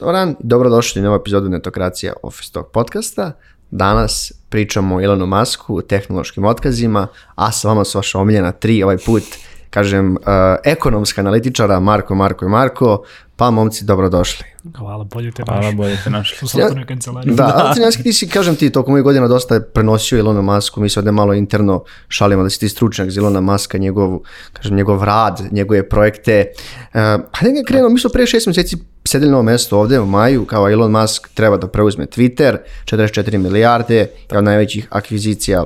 Doran, dobrodošli u novu epizodu Netokracija Office Talk podcasta. Danas pričamo o Elonu Musku, o tehnološkim otkazima, a sa vama su vaša omiljena tri ovaj put, kažem, uh, ekonomska analitičara Marko, Marko i Marko, pa momci, dobrodošli. Hvala, bolje te Hvala, našli. bolje te našli. U slatkonoj kancelariji. Da, ali ti, Nanski, ti si, kažem ti, tokom ovih godina dosta prenosio Ilona Masku, mi se ovde malo interno šalimo da si ti stručnjak za Ilona Maska, njegov, kažem, njegov rad, njegove projekte. Uh, hajde ga krenuo, mi smo pre šest meseci sedeli na ovom mestu ovde u maju, kao Elon Musk treba da preuzme Twitter, 44 milijarde, kao najvećih akvizicija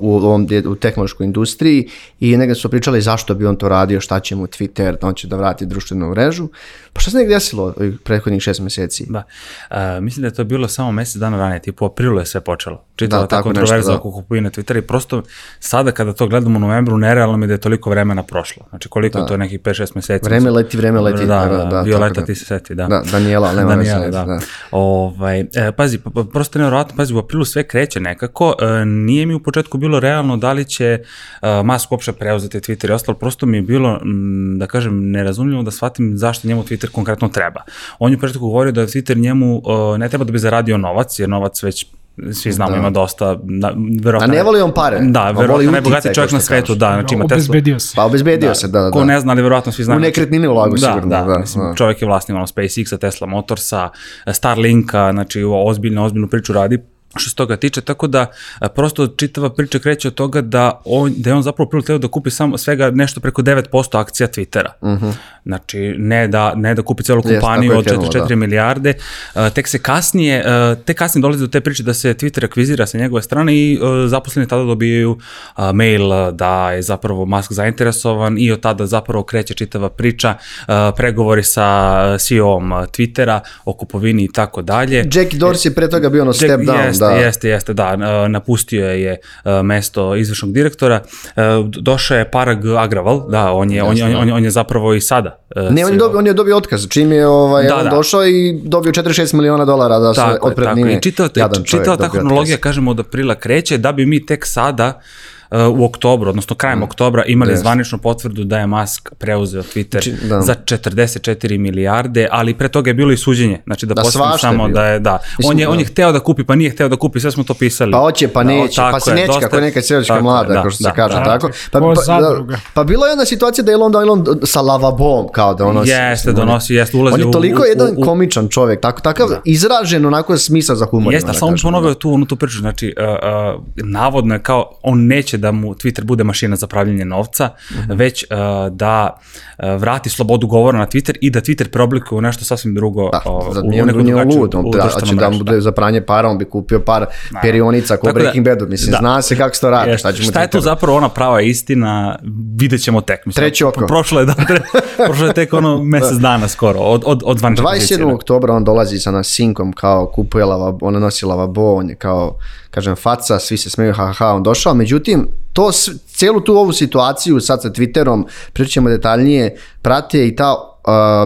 u, ovom, u tehnološkoj industriji i negde su pričali zašto bi on to radio, šta će mu Twitter, da on će da vrati društvenu mrežu. Pa šta se negde desilo ovih prethodnih šest meseci? Da. Uh, mislim da je to bilo samo mesec dana ranije, tipo u aprilu je sve počelo. Čitala Da, ta tako nešto, kontroverza da. oko kupovine Twittera i prosto sada kada to gledamo u novembru, nerealno mi je da je toliko vremena prošlo. Znači koliko je to nekih 5-6 meseci. Vreme leti, vreme leti. Da, da, da, da, Violeta tako da. ti se seti, da. Da, Daniela, nema Danijela, veze, da. da. Ovaj, e, pazi, pa, pa, prosto je nevjerojatno, pazi, u aprilu sve kreće nekako, e, nije mi u početku bilo realno da li će e, Musk uopšte preuzeti Twitter i ostalo, prosto mi je bilo, m, da kažem, nerazumljivo da shvatim zašto njemu Twitter konkretno treba. On je u početku govorio da Twitter njemu e, ne treba da bi zaradio novac, jer novac već svi znamo, Da. ima dosta, na, verovatno, A ne voli on pare, Da, verovatno najbogatiji čovjek na svetu, kažeš. da, znači ima Tesla. Obezbedio se. Pa obezbedio se, da, da. Ko ne zna, ali verovatno svi znaju. U nekretnine ulagu da, sigurno, da, da, mislim, da. čovjek je vlasnik ono, SpaceX-a, Tesla Motorsa, Starlinka, znači ozbiljno, ozbiljnu priču radi što se toga tiče, tako da a, prosto čitava priča kreće od toga da, on, da je on zapravo prvo teo da kupi samo svega nešto preko 9% akcija Twittera. Uh Znači, ne da, ne da kupi celu kompaniju od krenulo, 44 da. milijarde, a, tek se kasnije, a, tek kasnije dolazi do te priče da se Twitter akvizira sa njegove strane i a, zaposleni tada dobijaju a, mail da je zapravo Musk zainteresovan i od tada zapravo kreće čitava priča, a, pregovori sa CEO-om Twittera o kupovini i tako dalje. Jackie Dorsey pre toga bio ono step down, jeste, da. Jeste, jeste, da, a, napustio je a, mesto izvršnog direktora, a, došao je Parag Agraval, da, on je, on je, on je, on je, on je zapravo i sada. Ne, on je, dobio, on je dobio otkaz, čim je ovaj, Da, on da. došao i dobio 46 miliona dolara da se Tako je, tako. I čovjek čitava ta hronologija, otkaz. kažemo, od aprila kreće, da bi mi tek sada uh, u oktobru, odnosno krajem Mm. oktobra, imali Jeste. zvaničnu potvrdu da je Musk preuzeo Twitter Či- da. za 44 milijarde, ali pre toga je bilo i suđenje. Znači da, Da, postavim je samo bilo. da je, da. Mislim, on, je, da. on je hteo da kupi, pa nije hteo da kupi, sve smo to pisali. Pa hoće, pa Da, neće, tako pa se je, neće, dosta- kako je neka seljačka je, mlada, da, kao što se da, kaže, da. tako? Pa, pa, da, pa bila je jedna situacija da je Elon, da Elon sa lavabom, kao da ono... Jeste, donosi, jeste, ulazi On je toliko u- jedan u- komičan čovjek, tako, takav izražen onako smisao za humor. Jeste, da samo ponovio tu, onu tu priču, znači, uh, uh, navodno je kao, on neće da mu Twitter bude mašina za pravljanje novca, Mhm. već uh, da uh, vrati slobodu govora na Twitter i da Twitter preoblikuje u nešto sasvim drugo. Da, uh, da, u neku nije lud, on da, će da mu mrežu, bude za pranje para, on bi kupio par perionica ko da- Breaking Badu, mislim, da. zna se kako se to radi, šta Šta je Twitter? zapravo ona prava istina, vidjet ćemo tek. Mislim, Treće oko. Prošlo je, da, tre, prošlo je tek ono mesec dana skoro, od, od, od zvanične pozicije. 27. oktobra on dolazi sa nas sinkom kao kupuje lava, ona nosi lavabo, on je kao, kažem, faca, svi se smeju, ha, ha, on došao, međutim, to, celu tu ovu situaciju sad sa Twitterom, pričat ćemo detaljnije, prate i ta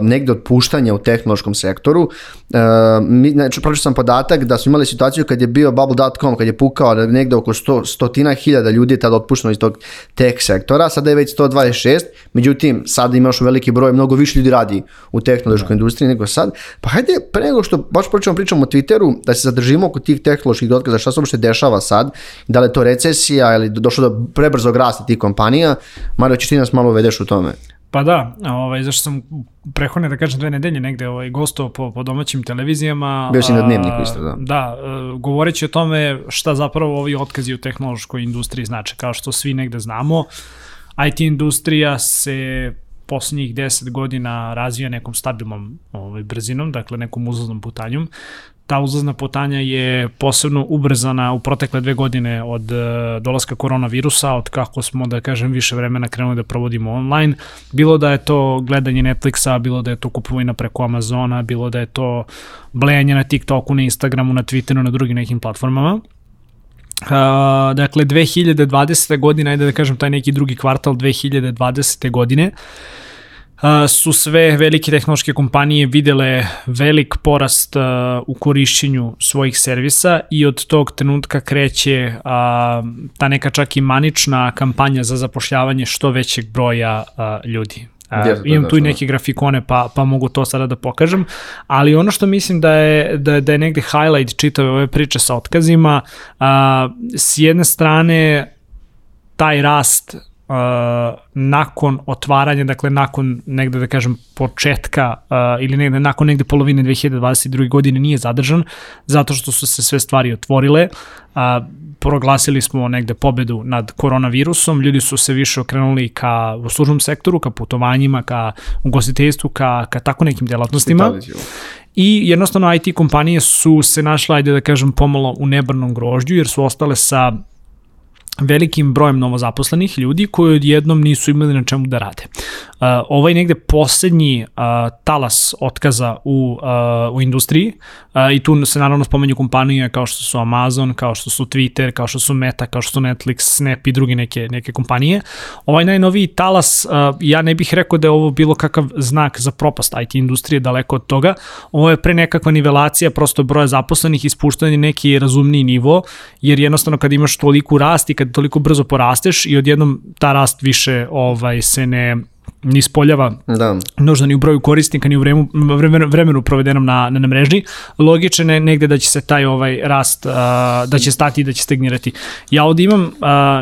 negde otpuštanja u tehnološkom sektoru. Uh, mi, znači, pročio sam podatak da smo imali situaciju kad je bio bubble.com, kad je pukao da negde oko 100, stotina hiljada ljudi je tada otpušteno iz tog tech sektora, sada je već 126, međutim, sada ima još veliki broj, mnogo više ljudi radi u tehnološkoj industriji nego sad. Pa hajde, pre nego što baš počnemo pričamo o Twitteru, da se zadržimo oko tih tehnoloških otkaza, šta se uopšte dešava sad, da li je to recesija ili došlo do prebrzog rasta tih kompanija, Mario, ćeš ti nas malo uvedeš u tome. Pa da, ovaj, zašto sam prehodne, da kažem, dve nedelje negde ovaj, gostao po, po domaćim televizijama. Bio si na Dnevniku isto, da. Da, e, govoreći o tome šta zapravo ovi otkazi u tehnološkoj industriji znače, kao što svi negde znamo, IT industrija se poslednjih 10 godina razvija nekom stabilnom ovaj, brzinom, dakle nekom uzlaznom putanjom. Ta uzlazna putanja je posebno ubrzana u protekle dve godine od e, dolaska koronavirusa, od kako smo, da kažem, više vremena krenuli da provodimo online. Bilo da je to gledanje Netflixa, bilo da je to kupovina preko Amazona, bilo da je to blejanje na TikToku, na Instagramu, na Twitteru, na drugim nekim platformama. Uh, dakle, 2020. godine, ajde da kažem taj neki drugi kvartal 2020. godine, uh, su sve velike tehnološke kompanije videle velik porast u korišćenju svojih servisa i od tog trenutka kreće ta neka čak i manična kampanja za zapošljavanje što većeg broja ljudi. Uh, imam tu i nešto, neke grafikone pa, pa mogu to sada da pokažem, ali ono što mislim da je, da, da je negde highlight čitave ove priče sa otkazima, uh, s jedne strane taj rast uh, nakon otvaranja, dakle nakon negde da kažem početka uh, ili negde nakon negde polovine 2022. godine nije zadržan zato što su se sve stvari otvorile. Uh, proglasili smo negde pobedu nad koronavirusom, ljudi su se više okrenuli ka uslužnom sektoru, ka putovanjima, ka ugostiteljstvu, ka, ka tako nekim delatnostima. I jednostavno IT kompanije su se našle, ajde da kažem, pomalo u nebrnom grožđu, jer su ostale sa velikim brojem novozaposlenih ljudi koji odjednom nisu imali na čemu da rade. Uh, ovaj negde poslednji uh, talas otkaza u, uh, u industriji uh, i tu se naravno spomenju kompanije kao što su Amazon, kao što su Twitter, kao što su Meta, kao što su Netflix, Snap i druge neke, neke kompanije. Ovaj najnoviji talas, uh, ja ne bih rekao da je ovo bilo kakav znak za propast IT industrije, daleko od toga. Ovo je pre nekakva nivelacija prosto broja zaposlenih i spuštanje neki razumniji nivo, jer jednostavno kad imaš toliku rast i kad toliko brzo porasteš i odjednom ta rast više ovaj se ne ni spoljava Da. nužno ni u broju korisnika, ni u vremenu, vremenu, vremenu provedenom na, na, na mreži. Logično je negde da će se taj ovaj rast, uh, da će stati i da će stagnirati. Ja ovde imam uh,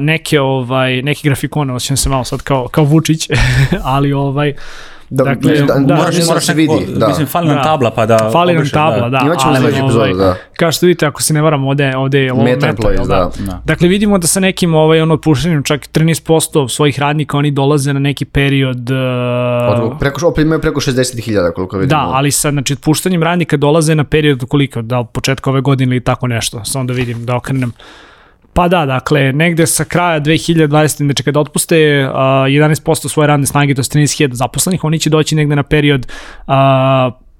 neke, ovaj, neke grafikone, osjećam se malo sad kao, kao Vučić, ali ovaj, Da, Dakle, da, da, moraš, ne moraš se vidi, da. Mislim, fali nam Da. tabla pa da... Fali nam tabla, da. Imat ćemo ali, sledeći epizod, ovaj, da. Kao što vidite, ako se ne varam, ovde, ovde je ovo Meta meta, employees, jel da. Da. Dakle, vidimo da sa nekim ovaj, ono, otpuštanjem čak 13% svojih radnika oni dolaze na neki period... Uh, Od, preko, opet imaju preko 60.000 koliko vidimo. Da, ali sad, znači, otpuštanjem radnika dolaze na period koliko, da od početka ove godine ili tako nešto, samo da vidim, da okrenem. Pa da, dakle, negde sa kraja 2020. znači kada otpuste uh, 11% svoje radne snage, to je 13.000 zaposlenih, oni će doći negde na period uh,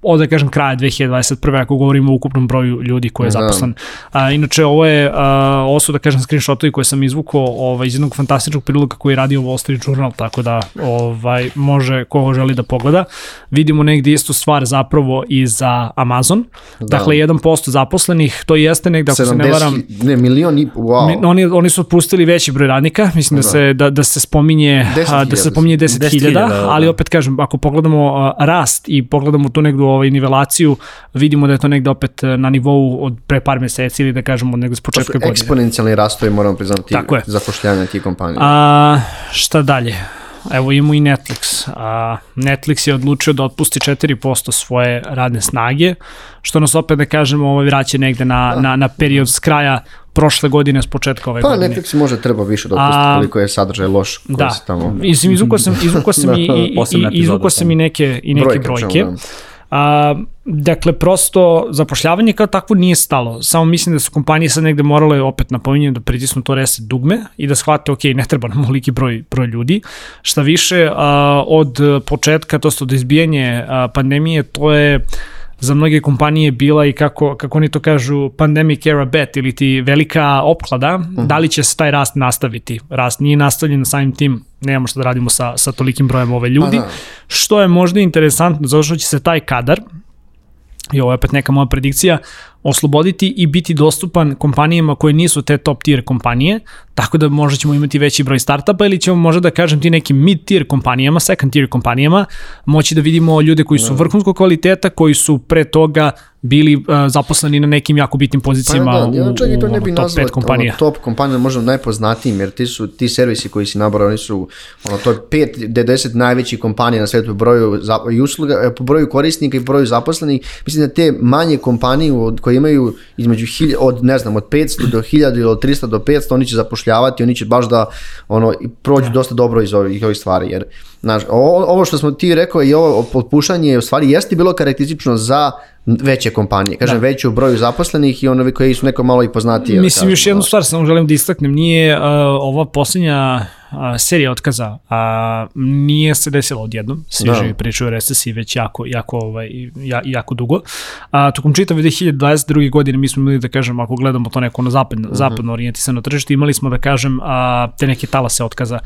od da kažem kraja 2021. ako govorimo o ukupnom broju ljudi koji je Da. zaposlen. A, inače, ovo je, a, ovo su da kažem screenshotovi koje sam izvukao ovaj, iz jednog fantastičnog priloga koji je radio Wall Street Journal, tako da ovaj, može ko želi da pogleda. Vidimo negde istu stvar zapravo i za Amazon. Da. Dakle, 1% zaposlenih, to jeste negde, ako se ne varam, 70, ne, milion i, wow. Mi, oni, oni su otpustili veći broj radnika, mislim da, Da. se, da, da se spominje, 10.000 a, da se spominje 10.000, 10.000, da, da. ali opet kažem, ako pogledamo a, rast i pogledamo tu negdu ovaj, nivelaciju, vidimo da je to negde opet e, na nivou od pre par meseci ili da kažemo od negde s početka godine. Eksponencijalni rastovi, moramo priznati, Tako je. zapošljavanja tih kompanija. A, šta dalje? Evo imamo i Netflix. A, Netflix je odlučio da otpusti 4% svoje radne snage, što nas opet da kažemo ovaj vraća negde na, na, na period s kraja prošle godine s početka ove Pa godine. Netflix može treba više da otpusti A, koliko je sadržaj loš koji Da, se tamo... mislim, izvukao sam, izvukao sam i, i, i, izvukao epizoda sam i neke, i neke Brojke, brojke. čemu, da. A, dakle, prosto zapošljavanje kao takvo nije stalo. Samo mislim da su kompanije sad negde morale opet napominjem da pritisnu to reset dugme i da shvate, ok, ne treba nam moliki broj, broj ljudi. Šta više, a, od početka, to od izbijanje a, pandemije, to je za mnoge kompanije bila i kako, kako oni to kažu pandemic era bet ili ti velika opklada, Mhm. da li će se taj rast nastaviti. Rast nije nastavljen samim tim, nemamo što da radimo sa, sa tolikim brojem ove ljudi, da. što je možda interesantno, zato što će se taj kadar, i ovo je opet neka moja predikcija, osloboditi i biti dostupan kompanijama koje nisu te top tier kompanije, tako da možda ćemo imati veći broj startupa ili ćemo možda da kažem ti nekim mid tier kompanijama, second tier kompanijama, moći da vidimo ljude koji su vrhunskog kvaliteta, koji su pre toga bili uh, zaposleni na nekim jako bitnim pozicijama Pa da, ja u, čak i to u ne ono, bi top nazvao 5 kompanija. Ono, top kompanija, možda najpoznatijim, jer ti su ti servisi koji si nabrao, oni su ono, to je 5 do 10 najvećih kompanija na svetu po broju za, i usluga, po broju korisnika i broju zaposlenih. Mislim da te manje kompanije od, koje imaju između hilj, od ne znam od 500 do 1000 ili od 300 do 500 oni će zapošljavati, oni će baš da ono i prođu dosta dobro iz ovih, ovih stvari jer Znaš, ovo, ovo što smo ti rekao i ovo potpušanje u stvari jeste bilo karakteristično za veće kompanije, kažem da. veću broju zaposlenih i ono koji su neko malo i poznatije. Mislim, da još jednu da. stvar samo želim da istaknem, nije uh, ova posljednja uh, serija otkaza, uh, nije se desila odjednom, svi Da. živi pričaju o recesiji već jako, jako, ovaj, ja, jako dugo. A, tokom čitave 2022. godine mi smo imali, da kažem, ako gledamo to neko na zapadno, Mhm. zapadno orijentisano tržište, imali smo, da kažem, a, te neke talase otkaza.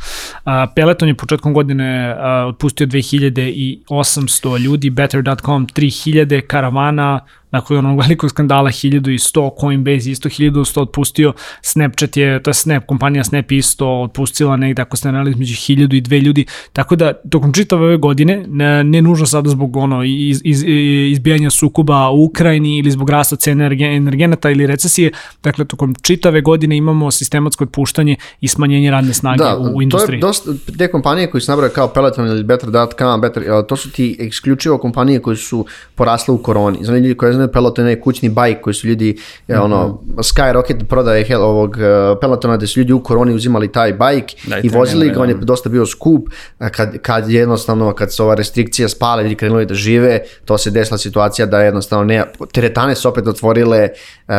A, Peloton je početkom godine a, otpustio 2800 ljudi, Better.com 3000, Karavana nakon onog velikog skandala 1100, Coinbase isto 1100 otpustio, Snapchat je, to je Snap, kompanija Snap isto otpustila negde, ako ste analiz, među 1000 i 2 ljudi, tako da tokom čitave ove godine, ne, ne nužno sada zbog ono, iz, iz, izbijanja sukoba u Ukrajini ili zbog rasta cene energenata ili recesije, dakle tokom čitave godine imamo sistematsko otpuštanje i smanjenje radne snage da, u, u industriji. To je dosta, te kompanije koje se nabraju kao Peloton ili Better.com, Better, to su ti eksključivo kompanije koje su porasle u koroni. Znači ljudi koji znaju Peloton kućni bajk koji su ljudi, mm -hmm. ono, Skyrocket prodaje hel, ovog uh, Pelotona gde su ljudi u koroni uzimali taj bajk da, i vozili ga, on je dosta bio skup, kad, kad jednostavno, kad se ova restrikcija spala, ljudi krenuli da žive, to se desila situacija da jednostavno ne, teretane su opet otvorile, uh,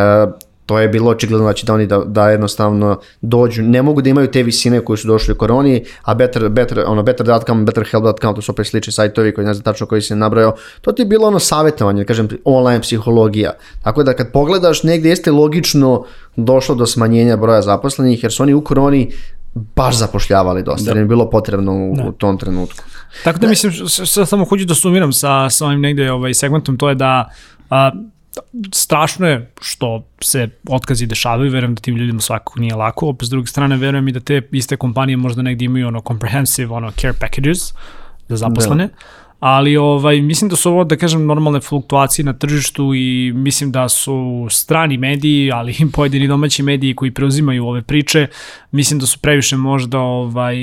to je bilo očigledno znači da oni da, da jednostavno dođu, ne mogu da imaju te visine koje su došli u koroni, a better, better, ono, better.com, betterhelp.com, to su opet slični sajtovi koji ne znam tačno koji se nabrojao, to ti je bilo ono savjetovanje, kažem, online psihologija. Tako da kad pogledaš negde jeste logično došlo do smanjenja broja zaposlenih, jer su oni u koroni baš zapošljavali dosta, da. je bilo potrebno u, da. u tom trenutku. Tako da, da mislim, sad samo hoću da sumiram sa, sa ovim negde ovaj segmentom, to je da a, strašno je što se otkazi dešavaju, verujem da tim ljudima svakako nije lako, opet s druge strane verujem i da te iste kompanije možda negdje imaju ono comprehensive ono care packages za zaposlene, da ali ovaj, mislim da su ovo, da kažem, normalne fluktuacije na tržištu i mislim da su strani mediji, ali i pojedini domaći mediji koji preuzimaju ove priče, mislim da su previše možda ovaj,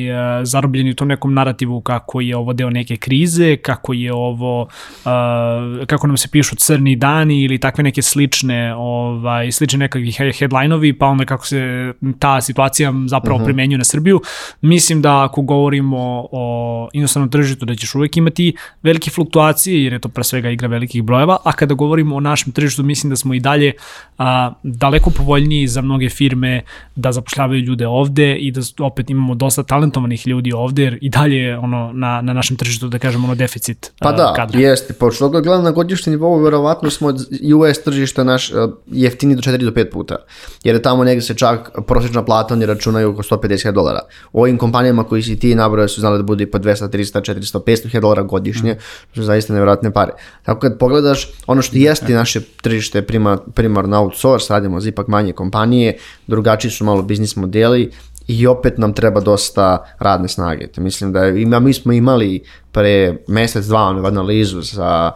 zarobljeni u tom nekom narativu kako je ovo deo neke krize, kako je ovo, uh, kako nam se pišu crni dani ili takve neke slične, ovaj, slične nekakvi headline-ovi, pa onda kako se ta situacija zapravo uh mhm. -huh. primenjuje na Srbiju. Mislim da ako govorimo o inostranom tržištu da ćeš uvek imati velike fluktuacije, jer je to pre svega igra velikih brojeva, a kada govorimo o našem tržištu, mislim da smo i dalje a, daleko povoljniji za mnoge firme da zapošljavaju ljude ovde i da opet imamo dosta talentovanih ljudi ovde, jer i dalje ono, na, na našem tržištu, da kažemo, ono deficit Pa da, kadra. jeste, pošto ga gledam na godišnjem nivou, verovatno smo od US tržišta naš jeftini do 4 do 5 puta, jer je tamo negde se čak prosječna plata oni računaju oko 150 dolara. U ovim kompanijama koji si ti nabrojao su znali da bude i po 200, 300, 400, 500 dolara godišnje godišnje, što je zaista nevjerojatne pare. Tako kad pogledaš, ono što jeste naše tržište primar, primarno outsource, radimo za ipak manje kompanije, drugačiji su malo biznis modeli, i opet nam treba dosta radne snage. Mislim da je, mi smo imali pre mesec, dva analizu za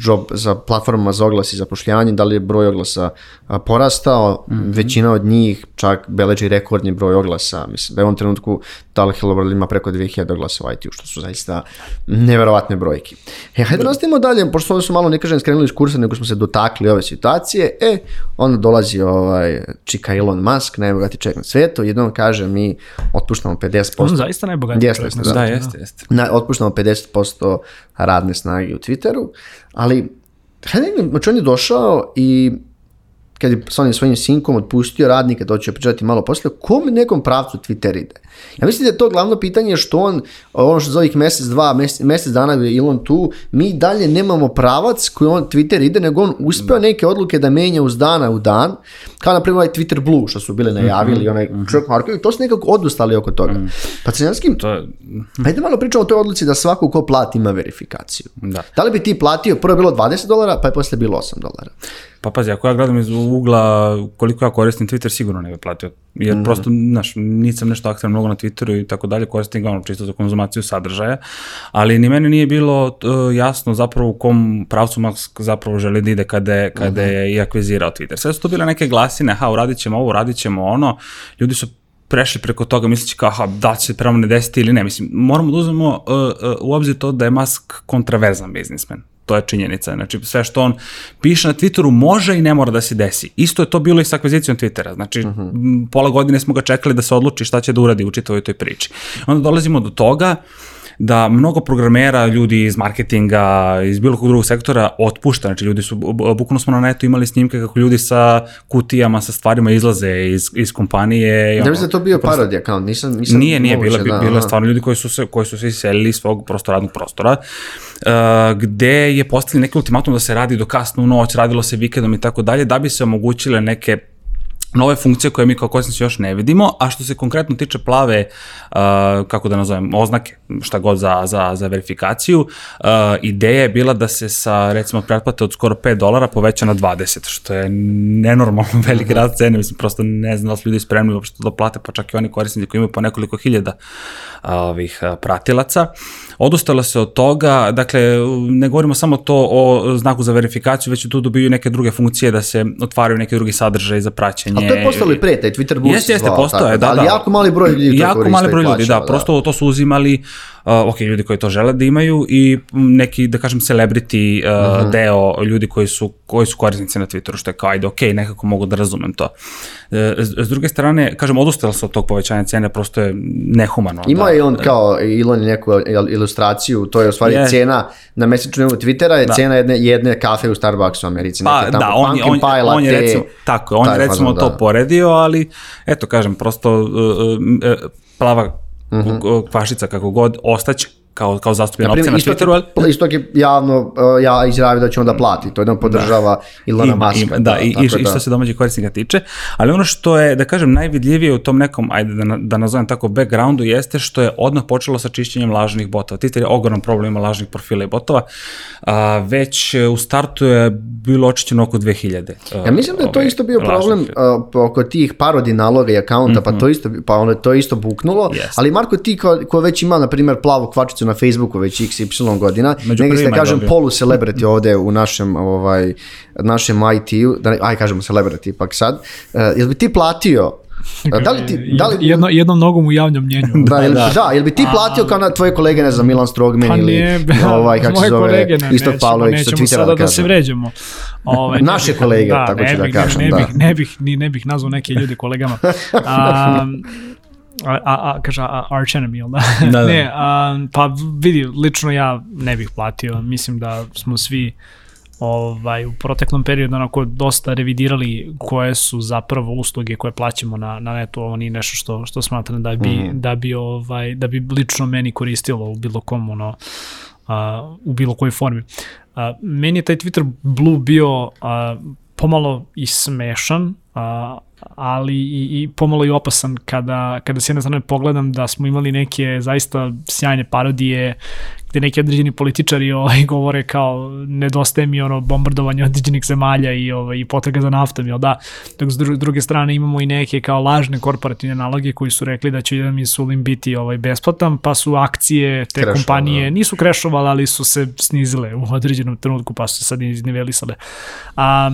job, za platformama za oglas i zapošljavanje, da li je broj oglasa porastao, mm -hmm. većina od njih čak beleži rekordni broj oglasa, mislim da je u ovom trenutku Tal Hello ima preko 2000 oglasa u IT-u, što su zaista neverovatne brojke. E, hajde da nastavimo dalje, pošto ovo su malo, ne kažem, skrenuli iz kursa, nego smo se dotakli ove situacije, e, onda dolazi ovaj čika Elon Musk, najbogati čovjek na svetu, jednom kaže mi otpuštamo 50%. On zaista najbogatiji jeste, čovjek na svetu. Da, jeste, jeste. Na, otpuštamo 50% radne snage u Twitteru, ali hajde, znači on je došao i kad je sa onim svojim sinkom otpustio radnika, to ću pričati malo posle, kom nekom pravcu Twitter ide? Ja mislim da je to glavno pitanje što on, ono što za ovih mesec, dva, mesec, mesec dana gde je Elon tu, mi dalje nemamo pravac koji on Twitter ide, nego on uspeo neke odluke da menja uz dana u dan, kao na primjer ovaj Twitter Blue što su bile najavili, mm -hmm. onaj mm -hmm. Markovi, to su nekako odustali oko toga. Mm. Pa Crnjanski, to je... ajde malo pričamo o toj odluci da svako ko plati ima verifikaciju. Da. da li bi ti platio, prvo je bilo 20 dolara, pa je posle bilo 8 dolara. Pa pazi, ako ja gledam iz ugla koliko ja koristim Twitter, sigurno ne bih platio. Jer mm. prosto, znaš, nisam nešto aktivan mnogo na Twitteru i tako dalje, koristim ga ono čisto za konzumaciju sadržaja, ali ni meni nije bilo uh, jasno zapravo u kom pravcu Musk zapravo želi da ide kada je, kada mm -hmm. je i akvizirao Twitter. Sve su to bile neke glasine, ha, uradit ćemo ovo, uradit ćemo ono, ljudi su prešli preko toga misleći kao, aha, da će se pravo ne desiti ili ne. Mislim, moramo da uzmemo uh, uh, u obzir to da je Musk kontraverzan biznismen to je činjenica. Znači, sve što on piše na Twitteru može i ne mora da se desi. Isto je to bilo i sa akvizicijom Twittera. Znači, uh. -huh. pola godine smo ga čekali da se odluči šta će da uradi u čitavoj toj priči. Onda dolazimo do toga da mnogo programera, ljudi iz marketinga, iz bilo kog drugog sektora otpušta, znači ljudi su, bukvalno smo na netu imali snimke kako ljudi sa kutijama, sa stvarima izlaze iz, iz kompanije. Ne mislim da to bio prosto... parodi account, nisam, nisam Nije, nije, bila, da, bila stvarno ljudi koji su se, koji su se iselili iz svog prosto radnog prostora, uh, gde je postavili neki ultimatum da se radi do kasno u noć, radilo se vikendom i tako dalje, da bi se omogućile neke nove funkcije koje mi kao korisnici još ne vidimo, a što se konkretno tiče plave, uh, kako da nazovem, oznake, šta god za, za, za verifikaciju, uh, ideja je bila da se sa, recimo, pretplate od skoro 5 dolara poveća na 20, što je nenormalno veliki mm -hmm. rast cene, mislim, prosto ne znam da su ljudi spremni uopšte da plate, pa čak i oni korisnici koji imaju po nekoliko hiljada uh, ovih uh, pratilaca. Odustalo se od toga, dakle, ne govorimo samo to o znaku za verifikaciju, već tu dobiju neke druge funkcije da se otvaraju neki drugi sadržaj za praćenje A to je postalo i pre, taj Twitter Boost Jeste, jeste, postao je, da, ali da. jako mali broj ljudi to Jako mali broj ljudi, da, prosto to su uzimali, uh, ok, ljudi koji to žele da imaju i neki, da kažem, celebrity uh, uh -huh. deo ljudi koji su, koji su korisnici na Twitteru, što je kao, ajde, ok, nekako mogu da razumem to. Uh, s, druge strane, kažem, odustalo se od tog povećanja cene, prosto je nehumano. Ima da, i on kao, Elon je neku ilustraciju, to je u stvari je. cena na mesečnu nivou Twittera je da. cena jedne, jedne kafe u Starbucksu u Americi. Pa, da, on, on, on, on je recimo, tako, on je recimo fazon, to da. poredio, ali eto kažem, prosto uh, uh, plava mhm. -huh. kvašica kako god ostaće kao, kao zastupljena opcija na Twitteru. Ali... Istok je javno uh, ja izjavio da će onda plati, to jednom podržava da. Ilona Maska. Da, da, i, i, da. i što se domaćeg korisnika tiče, ali ono što je, da kažem, najvidljivije u tom nekom, ajde da, da nazovem tako, backgroundu jeste što je odmah počelo sa čišćenjem lažnih botova. Twitter je ogroman problem ima lažnih profila i botova, a, već u startu je bilo očićeno oko 2000. Ja mislim da je to isto bio problem uh, oko tih parodi naloga i akaunta, mm -hmm. pa to isto, pa ono, to isto buknulo, yes. ali Marko ti ko, ko već ima, na primjer, plavu kvačicu na Facebooku već XY godina, negdje se kažem polu celebrity ovde u našem, ovaj, našem IT-u, da, aj kažemo celebrity ipak sad, uh, jel bi ti platio Da li ti, da li... Jedno, jednom nogom u javnom mnjenju. da, jel, da. da, jel bi ti platio kao na tvoje kolege, ne znam, Milan Strogman pa ili ovaj, kako se zove, kolege, ne, Istok Pavlović sa Twittera sada da, da se vređemo. Ovaj, Naše kolege, da, tako ću da kažem. Ne, ne, bih, ne, bih, ni, ne bih nazvao neke ljude kolegama. Um, a, a, kaže, a, arch enemy, jel da? da, da. ne, a, pa vidi, lično ja ne bih platio, mislim da smo svi ovaj, u proteklom periodu onako dosta revidirali koje su zapravo usluge koje plaćamo na, na netu, ovo nije nešto što, što smatram da bi, mm. da bi, ovaj, da bi lično meni koristilo u bilo kom, ono, a, u bilo kojoj formi. A, meni je taj Twitter Blue bio a, pomalo i smešan, a, ali i, i pomalo i opasan kada, kada s jedne strane pogledam da smo imali neke zaista sjajne parodije gde neki određeni političari ovaj, govore kao nedostaje mi ono bombardovanje određenih zemalja i, ovaj, i potraga za naftom, jel da? Dok s druge strane imamo i neke kao lažne korporativne naloge koji su rekli da će jedan insulin biti ovaj, besplatan, pa su akcije te Krešova, kompanije, da. nisu krešovale, ali su se snizile u određenom trenutku, pa su se sad iznivelisale. A,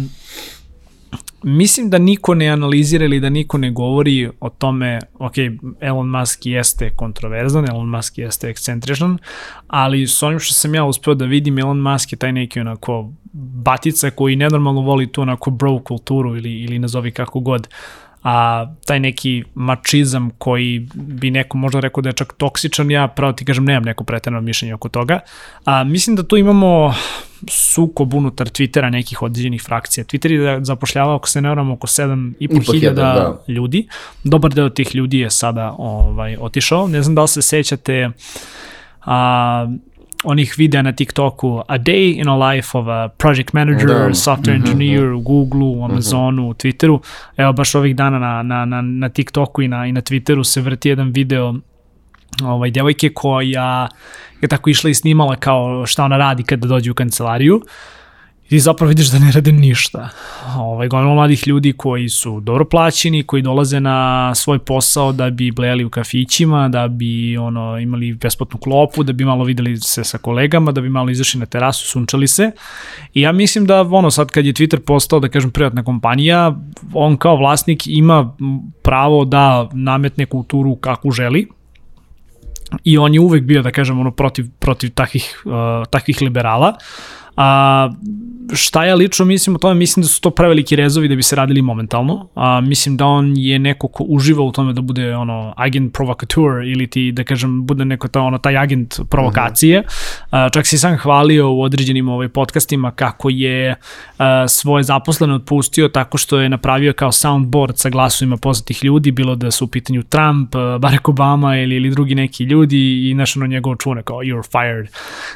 mislim da niko ne analizira ili da niko ne govori o tome, ok, Elon Musk jeste kontroverzan, Elon Musk jeste ekscentričan, ali s onim što sam ja uspeo da vidim, Elon Musk je taj neki onako batica koji nenormalno voli tu onako bro kulturu ili, ili nazovi kako god a taj neki mačizam koji bi neko možda rekao da je čak toksičan, ja pravo ti kažem nemam neko pretjerano mišljenje oko toga. A, mislim da tu imamo sukob unutar Twittera nekih određenih frakcija. Twitter je zapošljavao, ako se ne varam, oko 7,5 hiljada da. ljudi. Dobar deo tih ljudi je sada ovaj, otišao. Ne znam da li se sećate a, onih videa na TikToku A Day in a Life of a Project Manager, da. Software mm -hmm, Engineer da. u Google, u mhm. Amazonu, mm -hmm. u Twitteru. Evo baš ovih dana na, na, na, na TikToku i na, i na Twitteru se vrti jedan video ovaj, devojke koja je tako išla i snimala kao šta ona radi kada dođe u kancelariju. Uh, ti zapravo vidiš da ne rade ništa. Ovaj, gomila mladih ljudi koji su dobro plaćeni, koji dolaze na svoj posao da bi blejali u kafićima, da bi ono imali besplatnu klopu, da bi malo videli se sa kolegama, da bi malo izašli na terasu, sunčali se. I ja mislim da ono sad kad je Twitter postao, da kažem, privatna kompanija, on kao vlasnik ima pravo da nametne kulturu kakvu želi, i on je uvek bio, da kažem, ono, protiv, protiv takvih, uh, takvih liberala. A, šta ja lično mislim o tome, mislim da su to preveliki rezovi da bi se radili momentalno. A, mislim da on je neko ko uživa u tome da bude ono agent provokateur ili ti da kažem bude neko to ono taj agent provokacije. -huh. a, čak si sam hvalio u određenim ovaj podcastima kako je a, svoje zaposlene otpustio tako što je napravio kao soundboard sa glasovima poznatih ljudi, bilo da su u pitanju Trump, Barack Obama ili ili drugi neki ljudi i našano njegovo čune kao you're fired.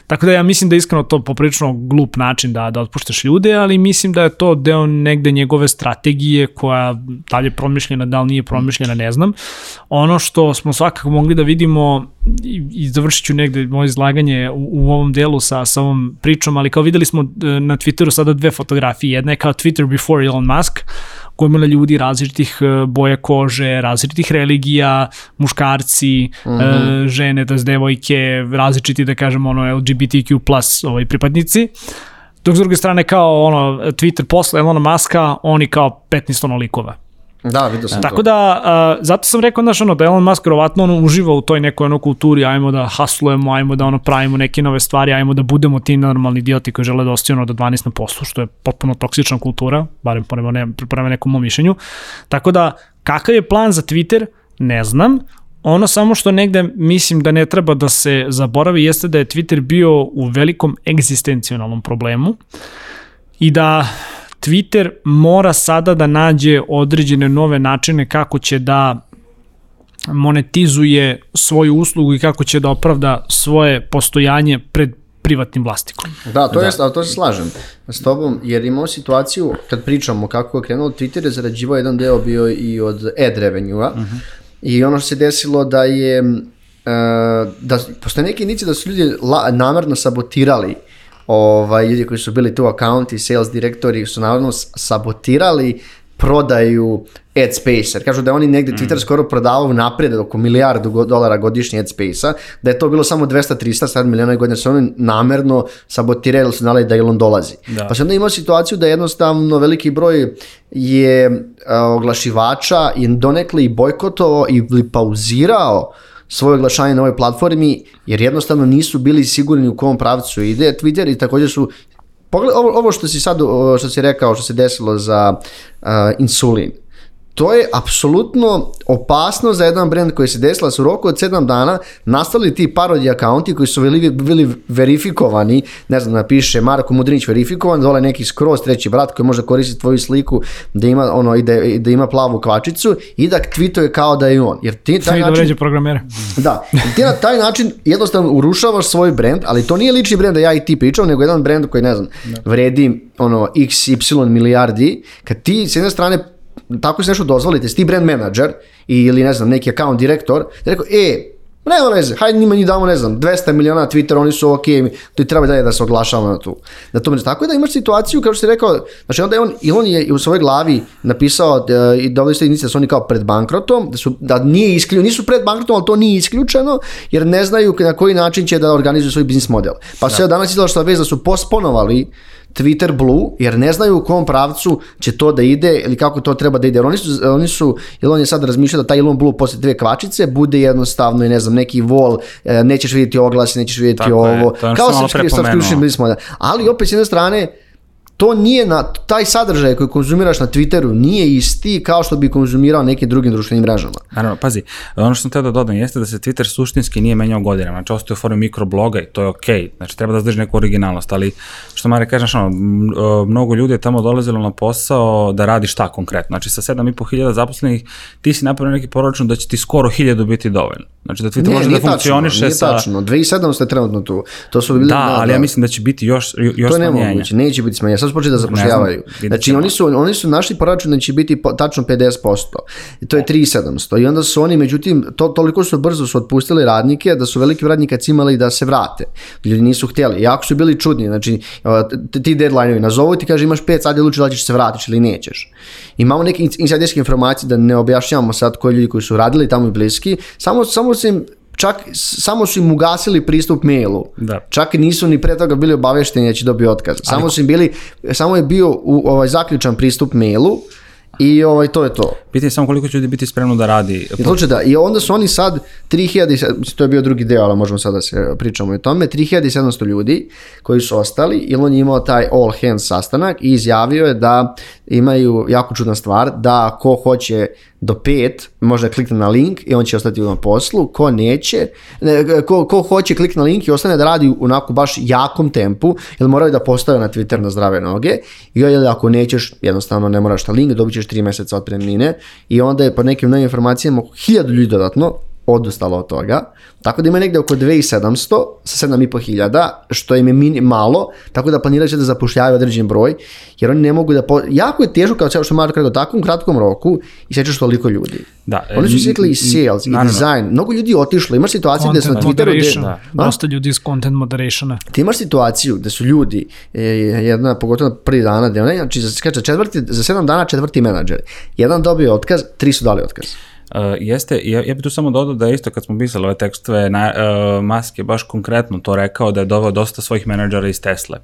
Tako da ja mislim da iskreno to poprično glup način da, da otpuštaš ljude, ali mislim da je to deo negde njegove strategije koja da li je promišljena, da li nije promišljena, ne znam. Ono što smo svakako mogli da vidimo i, i završit ću negde moje izlaganje u, u ovom delu sa, sa ovom pričom, ali kao videli smo e, na Twitteru sada dve fotografije. Jedna je kao Twitter before Elon Musk, gomila ljudi različitih e, boja kože, različitih religija, muškarci, mm -hmm. žene, da devojke, različiti, da kažem, ono, LGBTQ plus ovaj, pripadnici. Dok s druge strane kao ono Twitter posle Elona Muska, oni kao 15 ono likova. Da, vidio sam Tako to. da, uh, zato sam rekao, znaš, ono, da Elon Musk verovatno ono, uživa u toj nekoj ono, kulturi, ajmo da haslujemo, ajmo da ono, pravimo neke nove stvari, ajmo da budemo ti normalni idioti koji žele da ostaju ono, do 12 na poslu, što je potpuno toksična kultura, barem prema, ne, prema nekom mom mišljenju. Tako da, kakav je plan za Twitter, ne znam, ono samo što negde mislim da ne treba da se zaboravi jeste da je Twitter bio u velikom egzistencionalnom problemu i da Twitter mora sada da nađe određene nove načine kako će da monetizuje svoju uslugu i kako će da opravda svoje postojanje pred privatnim vlastikom. Da, to, da. Jest, ali to se slažem s tobom, jer imamo situaciju, kad pričamo kako je krenuo Twitter, je zarađivao jedan deo bio i od ad revenue-a, uh -huh. i ono što se desilo da je, uh, da postoje neke indicije da su ljudi la, namerno sabotirali uh, ovaj, ljudi koji su bili tu accounti, sales direktori su naravno sabotirali prodaju ad space, jer kažu da oni negde mm. Twitter skoro prodavao napred oko milijardu dolara godišnje ad space-a, da je to bilo samo 200-300 sad miliona godine, su oni namerno sabotirali su znali da Elon dolazi. Da. Pa se onda imao situaciju da jednostavno veliki broj je oglašivača i donekle i bojkotovao i pauzirao svoje oglašanje na ovoj platformi, jer jednostavno nisu bili sigurni u kom pravcu ide. Twitter i također su Pogled, ovo, ovo što si sad, što si rekao, što se desilo za uh, insulin, to je apsolutno opasno za jedan brand koji se desila su u roku od 7 dana nastali ti parodi akaunti koji su bili, bili verifikovani, ne znam, napiše Marko Mudrinić verifikovan, dole neki skroz treći brat koji može koristiti tvoju sliku da ima ono i da, da ima plavu kvačicu i da tweetuje kao da je on. Jer ti taj način, da vređe programere. Da, ti na taj način jednostavno urušavaš svoj brand, ali to nije lični brand da ja i ti pričam, nego jedan brand koji ne znam, da. vredi ono XY milijardi, kad ti s jedne strane tako se nešto dozvolite, si ti brand manager ili ne znam, neki account direktor, da rekao, e, nema veze, hajde njima njih damo, ne znam, 200 miliona Twitter, oni su ok, to treba dalje da se oglašava na tu. Da to tako je da imaš situaciju, kao što si rekao, znači onda je on, i on je u svojoj glavi napisao da, i da ovdje ste da su oni kao pred bankrotom, da, su, da nije isključeno, nisu pred bankrotom, ali to nije isključeno, jer ne znaju na koji način će da organizuju svoj biznis model. Pa da. se danas izgleda što vez da su posponovali Twitter Blue, jer ne znaju u kom pravcu će to da ide ili kako to treba da ide. Jer oni su, oni su jer on je sad razmišljao da taj Elon Blue posle dve kvačice bude jednostavno i ne znam, neki vol, e, nećeš vidjeti oglas, nećeš vidjeti Tako ovo. Je, kao sa ključnim biznismo. Ali opet s jedne strane, to nije na taj sadržaj koji konzumiraš na Twitteru nije isti kao što bi konzumirao nekim drugim društvenim mrežama. Naravno, pazi, ono što sam teo da dodam jeste da se Twitter suštinski nije menjao godinama, znači ostaje u formu mikrobloga i to je okej, okay. znači treba da zadrži neku originalnost, ali što Mare kažeš, ono, mnogo ljudi je tamo dolazilo na posao da radi šta konkretno, znači sa 7.500 zaposlenih ti si napravio neki proračun da će ti skoro 1000 biti dovoljno. Znači da Twitter nije, može nije da funkcioniše tačno, sa... Nije tačno, 2700 je trenutno tu. To su bili da, ali ja mislim da će biti još, još to smanjenje. To ne moguće, neće biti smanjenje. Sad su počeli da zapošljavaju. Znači oni su, oni su našli proračun da će biti po, tačno 50%. I to je 3700. I onda su oni, međutim, to, toliko su brzo su otpustili radnike da su veliki radnikac imali da se vrate. Ljudi nisu htjeli. Jako su bili čudni. Znači, ti deadline-ovi nazovu ti kaže imaš 5 sad je luči da ćeš se vratiti ili nećeš. Imamo neke insajderske informacije da ne objašnjavamo sad koji ljudi koji su radili tamo i bliski. Samo, samo se im čak samo su im ugasili pristup mailu. Da. Čak nisu ni pre toga bili obavešteni da će dobiti otkaz. Samo Ali... su im bili, samo je bio u, ovaj zaključan pristup mailu I ovaj, to je to. Pitanje samo koliko će ljudi biti spremno da radi. I, slučaj, da. I onda su oni sad 3000, to je bio drugi deo, ali možemo sad da se pričamo o tome, 3700 ljudi koji su ostali i on je imao taj all hands sastanak i izjavio je da imaju jako čudna stvar, da ko hoće do pet, može klikne na link i on će ostati na poslu, ko neće, ne, ko, ko hoće klikne na link i ostane da radi onako baš jakom tempu, jer moraju da postave na Twitter na zdrave noge, i ili ako nećeš, jednostavno ne moraš na link, dobit ćeš 3 meseca otpremnine. I onda je po nekim novim informacijama hiljadu ljudi dodatno odustala od toga, tako da ima negde oko 2700 sa 7500, što im je mini, malo, tako da planiraju će da zapošljavaju određen broj, jer oni ne mogu da... Po... Jako je teško, kao što Marko rekao, u takvom kratkom roku i sećaš toliko ljudi. Da, Oni su sjekli i sales, i design. Mnogo ljudi je otišlo. Imaš situacije gde su na Twitteru... Gde, da. dosta ljudi iz content moderationa. ti imaš situaciju da su ljudi, e, jedna, pogotovo na prvi dana, gde onaj, znači, za, četvrti, za sedam dana četvrti menadžer. Jedan dobio otkaz, tri su dali otkaz. Uh, jeste, ja, ja bih tu samo dodao da isto kad smo pisali ove tekstove, na, uh, Musk je baš konkretno to rekao da je doveo dosta svojih menadžera iz Tesle.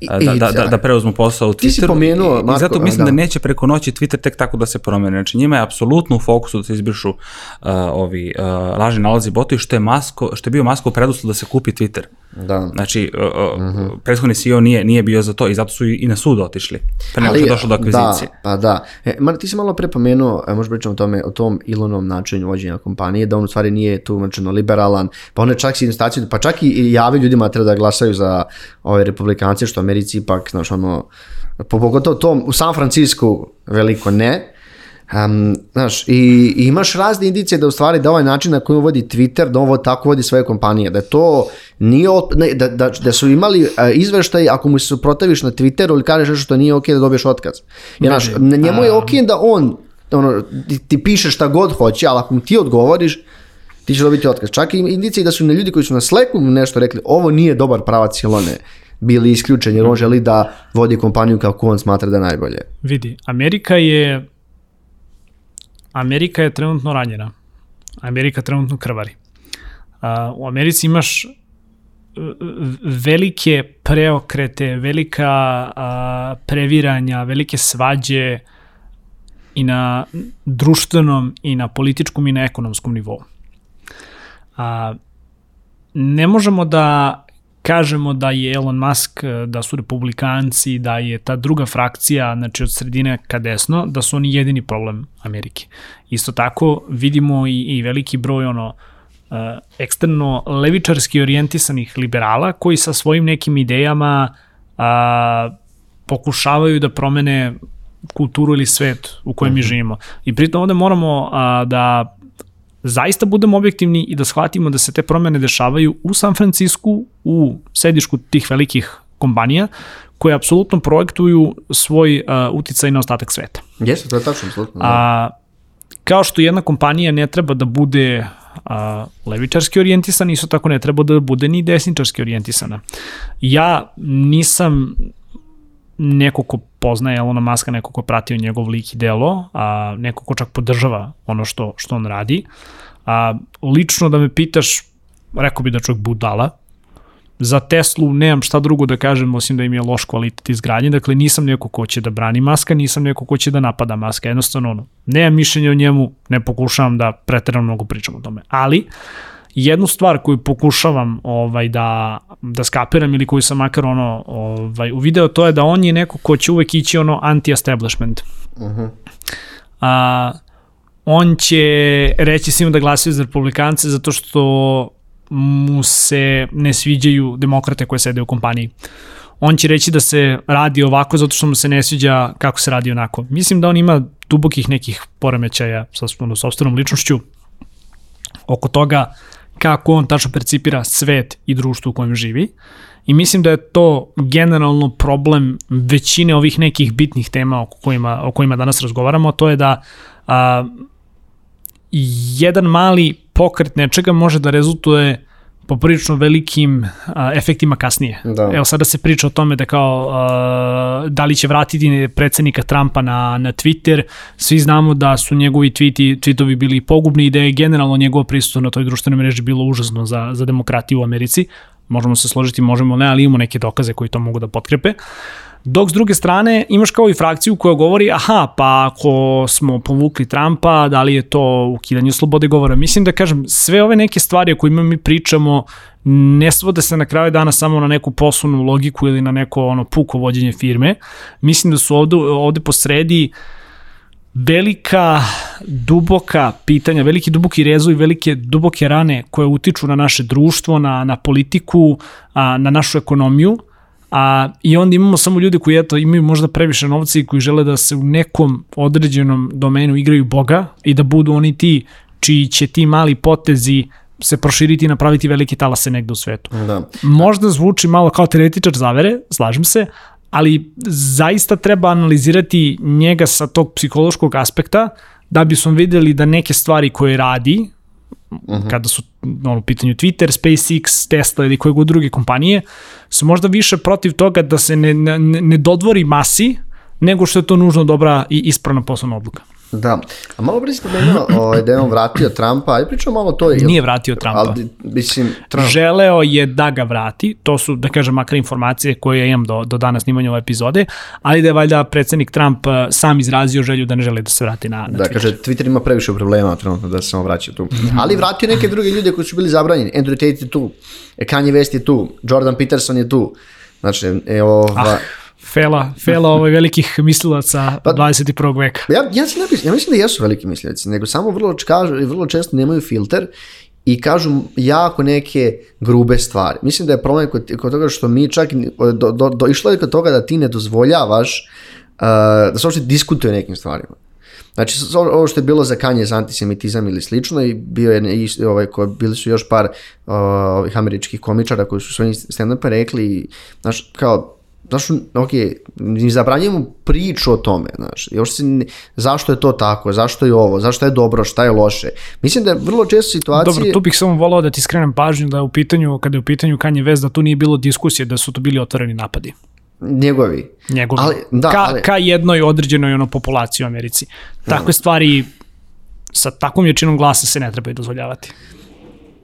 I- da, i- da, da, da preuzmu posao u Twitteru. Ti si pomenuo, i, i Marko, zato mislim da. da. neće preko noći Twitter tek tako da se promene. Znači njima je apsolutno u fokusu da se izbrišu uh, ovi uh, lažni nalazi botovi, što je, Masko, što je bio Maskov preduslov da se kupi Twitter. Da. Znači, uh, uh, Mhm. prethodni CEO nije, nije bio za to i zato su i, na sud otišli. Pre nego što je došlo do akvizicije. Da, pa da. E, Mar, ti si malo pre pomenuo, e, možda pričamo o tome, o tom Elonom načinu vođenja kompanije, da on u stvari nije tu značajno liberalan, pa on je čak si pa čak i- javi ljudima da treba da glasaju za ove republikance, što Americi ipak, znaš, ono, po- pogotovo tom, u San Francisku veliko ne, Um, znaš, i, i imaš razne indicije da u stvari da ovaj način na koji on vodi Twitter, da on vodi- tako vodi svoje kompanije, da to nije, ne, da, da, da su imali uh, izveštaj ako mu se suprotaviš na Twitteru ili kažeš nešto što nije okej da dobiješ otkaz. Jer, znaš, na njemu je okej da on ono, ti, ti piše šta god hoće, ali ako mu ti odgovoriš, ti ćeš dobiti otkaz. Čak i indicije da su na ljudi koji su na Slacku nešto rekli, ovo nije dobar pravac Ilone, bili isključeni jer on želi da vodi kompaniju kako on smatra da je najbolje. Vidi, Amerika je Amerika je trenutno ranjena. Amerika trenutno krvari. U Americi imaš e, velike preokrete, velika previranja, velike svađe i na društvenom i na političkom i na ekonomskom nivou. A, ne možemo da kažemo da je Elon Musk, da su republikanci, da je ta druga frakcija, znači od sredine ka desno, da su oni jedini problem Amerike. Isto tako vidimo i, i veliki broj ono uh, eksterno levičarski orijentisanih liberala koji sa svojim nekim idejama uh, pokušavaju da promene kulturu ili svet u kojem mi živimo. I pritom ovde moramo a, da zaista budemo objektivni i da shvatimo da se te promene dešavaju u San Francisku, u sedišku tih velikih kompanija, koje apsolutno projektuju svoj a, uticaj na ostatak sveta. Jeste, to je tačno, apsolutno. da. A, kao što jedna kompanija ne treba da bude a, levičarski orijentisana, isto tako ne treba da bude ni desničarski orijentisana. Ja nisam neko ko poznaje Elona Muska, neko ko pratio njegov lik i delo, a neko ko čak podržava ono što, što on radi. A, lično da me pitaš, rekao bi da čovjek budala, za Teslu nemam šta drugo da kažem osim da im je loš kvalitet izgradnje, dakle nisam neko ko će da brani Maska, nisam neko ko će da napada Maska, jednostavno ono, nemam mišljenja o njemu, ne pokušavam da preterano mnogo pričam o tome, ali jednu stvar koju pokušavam ovaj da da skapiram ili koju sam makar ono ovaj uvideo to je da on je neko ko će uvek ići ono anti-establishment. Uh -huh. A, on će reći svima da glasaju za republikance zato što mu se ne sviđaju demokrate koje sede u kompaniji. On će reći da se radi ovako zato što mu se ne sviđa kako se radi onako. Mislim da on ima dubokih nekih poremećaja sa ono, sobstvenom ličnošću oko toga kako on tačno percipira svet i društvo u kojem živi. I mislim da je to generalno problem većine ovih nekih bitnih tema o kojima, o kojima danas razgovaramo, to je da a, jedan mali pokret nečega može da rezultuje poprilično velikim a, efektima kasnije. Da. Evo sada se priča o tome da kao a, da li će vratiti predsednika Trumpa na, na Twitter. Svi znamo da su njegovi tweeti, tweetovi bili pogubni i da je generalno njegovo prisustvo na toj društvenoj mreži bilo užasno za, za demokratiju u Americi. Možemo se složiti, možemo ne, ali imamo neke dokaze koji to mogu da potkrepe. Dok s druge strane imaš kao i frakciju koja govori aha, pa ako smo povukli Trumpa, da li je to ukidanje slobode govora? Mislim da kažem, sve ove neke stvari o kojima mi pričamo ne svode se na kraju dana samo na neku poslovnu logiku ili na neko ono puko vođenje firme. Mislim da su ovde, ovde po sredi velika, duboka pitanja, veliki duboki rezovi, velike duboke rane koje utiču na naše društvo, na, na politiku, a, na našu ekonomiju, a, i onda imamo samo ljude koji eto, imaju možda previše novca i koji žele da se u nekom određenom domenu igraju Boga i da budu oni ti čiji će ti mali potezi se proširiti i napraviti velike talase negde u svetu. Da. Možda zvuči malo kao teoretičar zavere, slažem se, ali zaista treba analizirati njega sa tog psihološkog aspekta da bi smo videli da neke stvari koje radi, -huh. kada su ono, u pitanju Twitter, SpaceX, Tesla ili koje god druge kompanije, su možda više protiv toga da se ne, ne, ne dodvori masi, nego što je to nužno dobra i ispravna poslovna odluka. Da, a malo pre si pomenuo ovaj, da je on vratio Trumpa, ajde pričamo malo to. Je, Nije vratio Trumpa. Ali, mislim, Trump... Želeo je da ga vrati, to su, da kažem, makar informacije koje ja imam do, do danas snimanja ove epizode, ali da je valjda predsednik Trump eh, sam izrazio želju da ne želi da se vrati na, na da, Twitter. kaže, Twitter ima previše problema trenutno da se samo vraća tu. Ali vratio neke druge ljude koji su bili zabranjeni. Andrew Tate je tu, Kanye West je tu, Jordan Peterson je tu. Znači, evo... Ah Fela, Fela ovaj velikih mislilaca pa, 21. veka. Ja, ja, ne mislim, ja mislim da jesu veliki mislilaci, nego samo vrlo, kažu, vrlo često nemaju filter i kažu jako neke grube stvari. Mislim da je problem kod, kod toga što mi čak do, do, do, išlo je kod toga da ti ne dozvoljavaš uh, da se uopšte diskutuje o nekim stvarima. Znači, ovo što je bilo za kanje za antisemitizam ili slično i bio je i ovaj, ko, bili su još par uh, ovih američkih komičara koji su svojim stand-upa rekli, znaš, kao, znaš, ok, mi zabranjujemo priču o tome, znaš, još se, zašto je to tako, zašto je ovo, zašto je dobro, šta je loše. Mislim da je vrlo često situacije... Dobro, tu bih samo volao da ti skrenem pažnju da je u pitanju, kada je u pitanju Kanye West, da tu nije bilo diskusije, da su to bili otvoreni napadi. Njegovi. Njegovi. Ali, da, ka, ali... ka jednoj određenoj ono, populaciji u Americi. Takve da. stvari sa takvom jačinom glasa se ne trebaju dozvoljavati.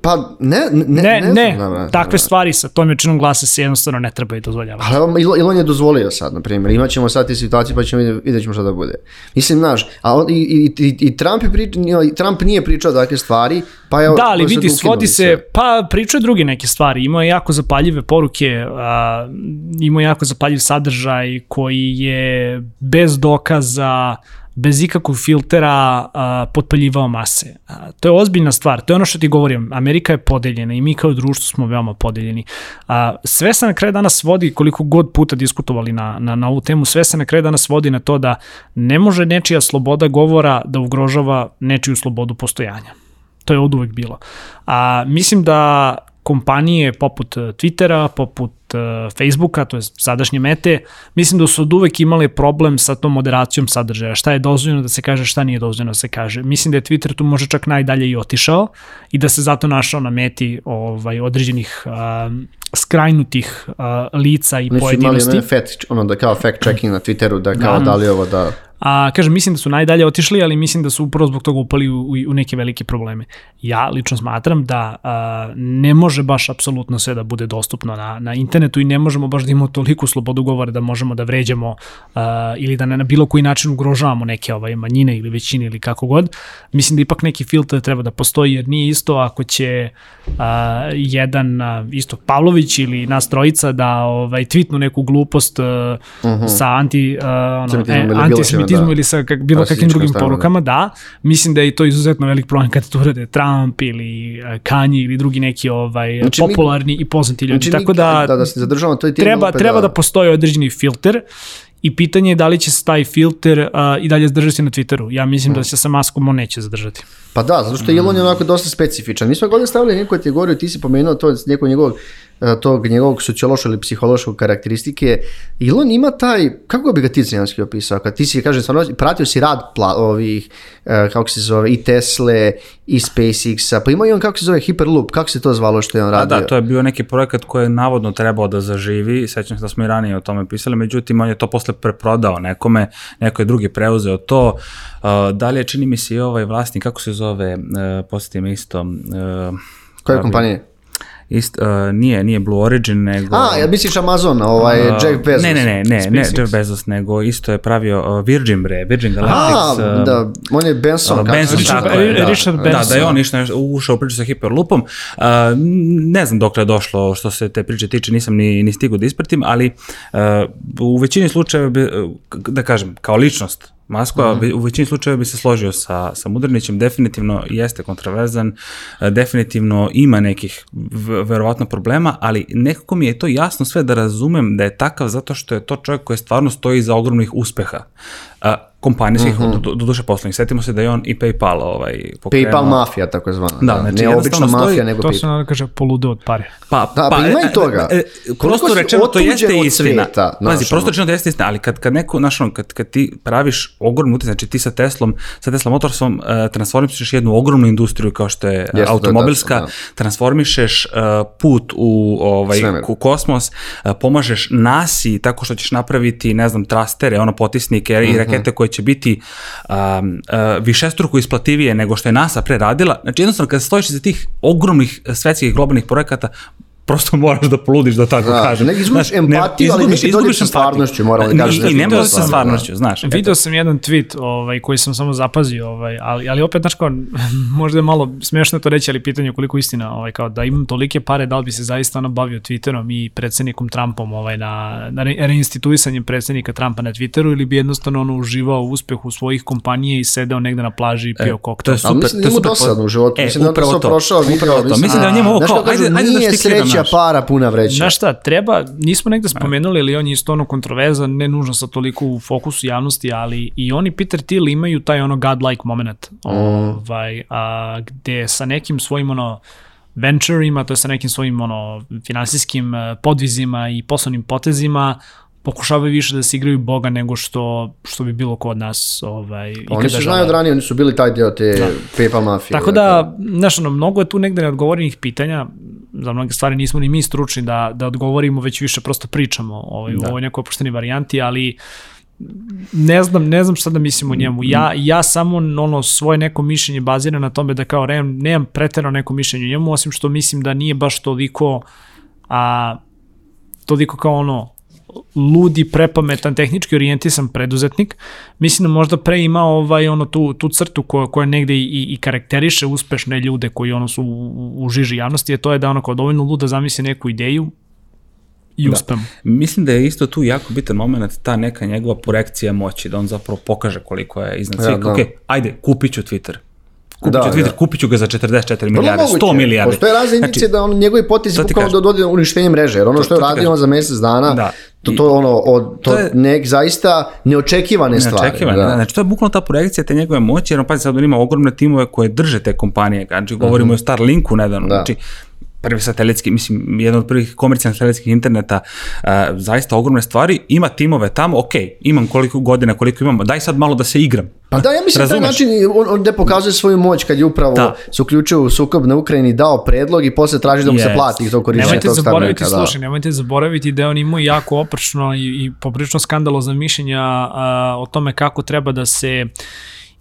Pa ne, ne, ne, ne, ne, znam, ne takve ne. stvari sa tom jačinom glasa se jednostavno ne trebaju dozvoljavati. Ali Elon je dozvolio sad, na primjer, imaćemo sad te situacije pa ćemo vidjeti, vidjet ćemo šta da bude. Mislim, znaš, a on, i, i, i, i Trump, je prič, Trump nije pričao takve stvari, pa je... Da, ali vidi, svodi se, pa pričao druge neke stvari, imao je jako zapaljive poruke, a, imao je jako zapaljiv sadržaj koji je bez dokaza, bez ikakvog filtera potpaljivao mase. To je ozbiljna stvar, to je ono što ti govorim, Amerika je podeljena i mi kao društvo smo veoma podeljeni. A, sve se na kraju danas vodi, koliko god puta diskutovali na, na, na ovu temu, sve se na kraju danas vodi na to da ne može nečija sloboda govora da ugrožava nečiju slobodu postojanja. To je od uvek bilo. A, mislim da kompanije poput Twittera, poput Facebooka, to je sadašnje mete, mislim da su od uvek imali problem sa tom moderacijom sadržaja, šta je dozvoljeno da se kaže, šta nije dozvoljeno da se kaže. Mislim da je Twitter tu može čak najdalje i otišao i da se zato našao na meti ovaj, određenih uh, skrajnutih uh, lica i Nisu pojedinosti. Nisu imali fact, ono da kao fact checking na Twitteru, da kao da, da li ovo da... A, kažem, mislim da su najdalje otišli, ali mislim da su upravo zbog toga upali u, u neke velike probleme. Ja lično smatram da a, ne može baš apsolutno sve da bude dostupno na, na internetu i ne možemo baš da imamo toliku slobodu govora da možemo da vređamo a, ili da ne, na bilo koji način ugrožavamo neke ovaj, manjine ili većine ili kako god. Mislim da ipak neki filter treba da postoji jer nije isto ako će a, jedan a, isto Pavlović ili nas trojica da ovaj, tweetnu neku glupost uh -huh. sa anti, a, ono, e, antisemitizmom antisemitizmu da. ili sa kak, bilo kakvim drugim stavno, porukama, da. da. Mislim da je to izuzetno velik problem kada to urade Trump ili uh, Kanye ili drugi neki ovaj znači, popularni mi, i poznati ljudi. Znači, Tako da, da, da se zadržavamo to je treba, treba da... da postoji određeni filter i pitanje je da li će se taj filter uh, i dalje zadržati na Twitteru. Ja mislim hmm. da se sa maskom on neće zadržati. Pa da, zato što Elon je onako dosta specifičan. Mi smo godine stavili neku kategoriju, ti si pomenuo to neko njegovog tog njegovog sociološkog ili psihološkog karakteristike. Elon ima taj, kako bi ga ti cijanski opisao, kad ti si, kažem, stvarno, pratio si rad pla, ovih, e, kako se zove, i Tesle, i SpaceX-a, pa ima i on, kako se zove, Hyperloop, kako se to zvalo što je on radio? A da, to je bio neki projekat koji je navodno trebao da zaživi, sećam se da smo i ranije o tome pisali, međutim, on je to posle preprodao nekome, neko je drugi preuzeo to, uh, da li je, čini mi se i ovaj vlasnik, kako se zove, posjeti me isto, Koje kompanije? Ist, uh, nije, nije Blue Origin, nego... A, ja misliš Amazon, ovaj uh, Jeff Bezos? Ne, ne, ne, ne, ne Jeff Bezos, nego isto je pravio uh, Virgin bre, Virgin Galactic. A, uh, da, on je Benson. Uh, Benson, Richard, tako je, da, Richard Benson. Da, da je on išao, ušao u priču sa Hyperloopom. Uh, ne znam dok je došlo što se te priče tiče, nisam ni, ni stigu da ispratim, ali uh, u većini slučajeva, da kažem, kao ličnost, Maskova mm -hmm. u većini slučajeva bi se složio sa, sa Mudrnićem, definitivno jeste kontroverzan, e, definitivno ima nekih verovatno problema, ali nekako mi je to jasno sve da razumem da je takav zato što je to čovjek koji stvarno stoji za ogromnih uspeha. A, kompanijskih, do, do, do duše poslovnih. Setimo se da je on i PayPal ovaj, pokrenuo. PayPal mafija, tako zvana. Da, znači, ne obična mafija, nego To PayPal. se ono kaže polude od pare. Pa, Da, pa ima i e, toga. e, e, prosto rečeno, to jeste istina. sveta, Pazi, prosto rečeno to jeste istina, ali kad, kad neko, znaš, ono, kad, kad ti praviš ogromnu utjecaj, znači ti sa Teslom, sa Tesla Motorsom uh, transformišeš jednu ogromnu industriju kao što je to je automobilska, tačno, transformišeš uh, put u ovaj Svemir. u kosmos, uh, pomažeš NASA tako što ćeš napraviti, ne znam, trastere, ono potisnike Mhm. i rakete koje će biti um, uh, višestruko isplativije nego što je NASA pre radila. Znači jednostavno kad stojiš iza tih ogromnih svetskih globalnih projekata, prosto moraš da poludiš da tako Da, kažem. neki izgubiš Znaš, empatiju, ali neki dođeš sa stvarnošću, moramo da kažem, I, da i ne može sa stvarno, stvarnošću, znaš. Eto. Video sam jedan tweet ovaj, koji sam samo zapazio, ovaj, ali, ali opet, znaš kao, možda je malo smiješno to reći, ali pitanje je koliko istina, ovaj, kao da imam tolike pare, da li bi se zaista ono bavio Twitterom i predsednikom Trumpom ovaj, na, na re- reinstituisanjem predsednika Trumpa na Twitteru ili bi jednostavno ono uživao u uspehu svojih kompanije i sedeo negde na plaži i pio E, koktel. to je Ali super, mislim da to je njemu super dosadno u životu. E, mislim da je on to upravo sve to, prošao, to. Mislim da je njemu ovo znaš kao, ajde- ajde da štikliram, sreća znaš. para puna vreća. Znaš šta, treba, nismo negde spomenuli, ali on je isto ono kontroverzan, ne nužno sa toliko u fokusu javnosti, ali i oni Peter Thiel imaju taj ono godlike moment, ovaj, a, gde sa nekim svojim ono ventureima, to je sa nekim svojim ono finansijskim eh, podvizima i poslovnim potezima, pokušavaju više da se igraju boga nego što što bi bilo kod nas ovaj Oni ikada se znaju od ranije, oni su bili taj deo te PayPal mafije. Tako da, znaš, ono, mnogo je tu negde neodgovorenih pitanja, za mnoge stvari nismo ni mi stručni da, da odgovorimo, već više prosto pričamo ovaj, u ovoj nekoj opuštenoj varijanti, ali ne znam, ne znam šta da mislim o njemu. Ja, ja samo ono svoje neko mišljenje baziram na tome da kao nemam, nemam pretjerano neko mišljenje o njemu, osim što mislim da nije baš toliko a, toliko kao ono ludi, prepametan, tehnički orijentisan preduzetnik. Mislim da možda pre ima ovaj, ono, tu, tu crtu koja, koja negde i, i karakteriše uspešne ljude koji ono su u, u, žiži javnosti, a to je da ono kao dovoljno luda zamisli neku ideju i uspemo. Mislim da je isto tu jako bitan moment ta neka njegova projekcija moći, da on zapravo pokaže koliko je iznad Ja, svih. da. ok, ajde, kupit ću Twitter. Kupit Da, ću Twitter, da. kupit ću ga za 44 Vrlo milijarde, 100 moguće. milijarde. Postoje razne indicije da on, njegovi potezi bukvalno da dode uništenje mreže, jer ono što je radio on za mesec dana, Da. to, to ono, od, to, To je- nek zaista neočekivane stvari. Neočekivano, da. Znači, to je bukvalno ta projekcija te njegove moći, jer on pazi sad on ima ogromne timove koje drže te kompanije. Znači, govorimo i o Starlinku nedavno. Da. Znači, prvi satelitski, mislim, jedan od prvih komercijalnih satelitskih interneta, uh, zaista ogromne stvari, ima timove tamo, ok, imam koliko godina, koliko imam, daj sad malo da se igram. Pa da, ja mislim da taj Razumeš? način on, on gde pokazuje svoju moć kad je upravo Da. se uključio u sukob na Ukrajini, dao predlog i posle traži da mu se Yes. plati to korišćenje Nemojte tog zaboraviti, Starlinka. Da. slušaj, nemojte zaboraviti da je on imao jako oprčno i, i poprično skandalozna mišljenja a, o tome kako treba da se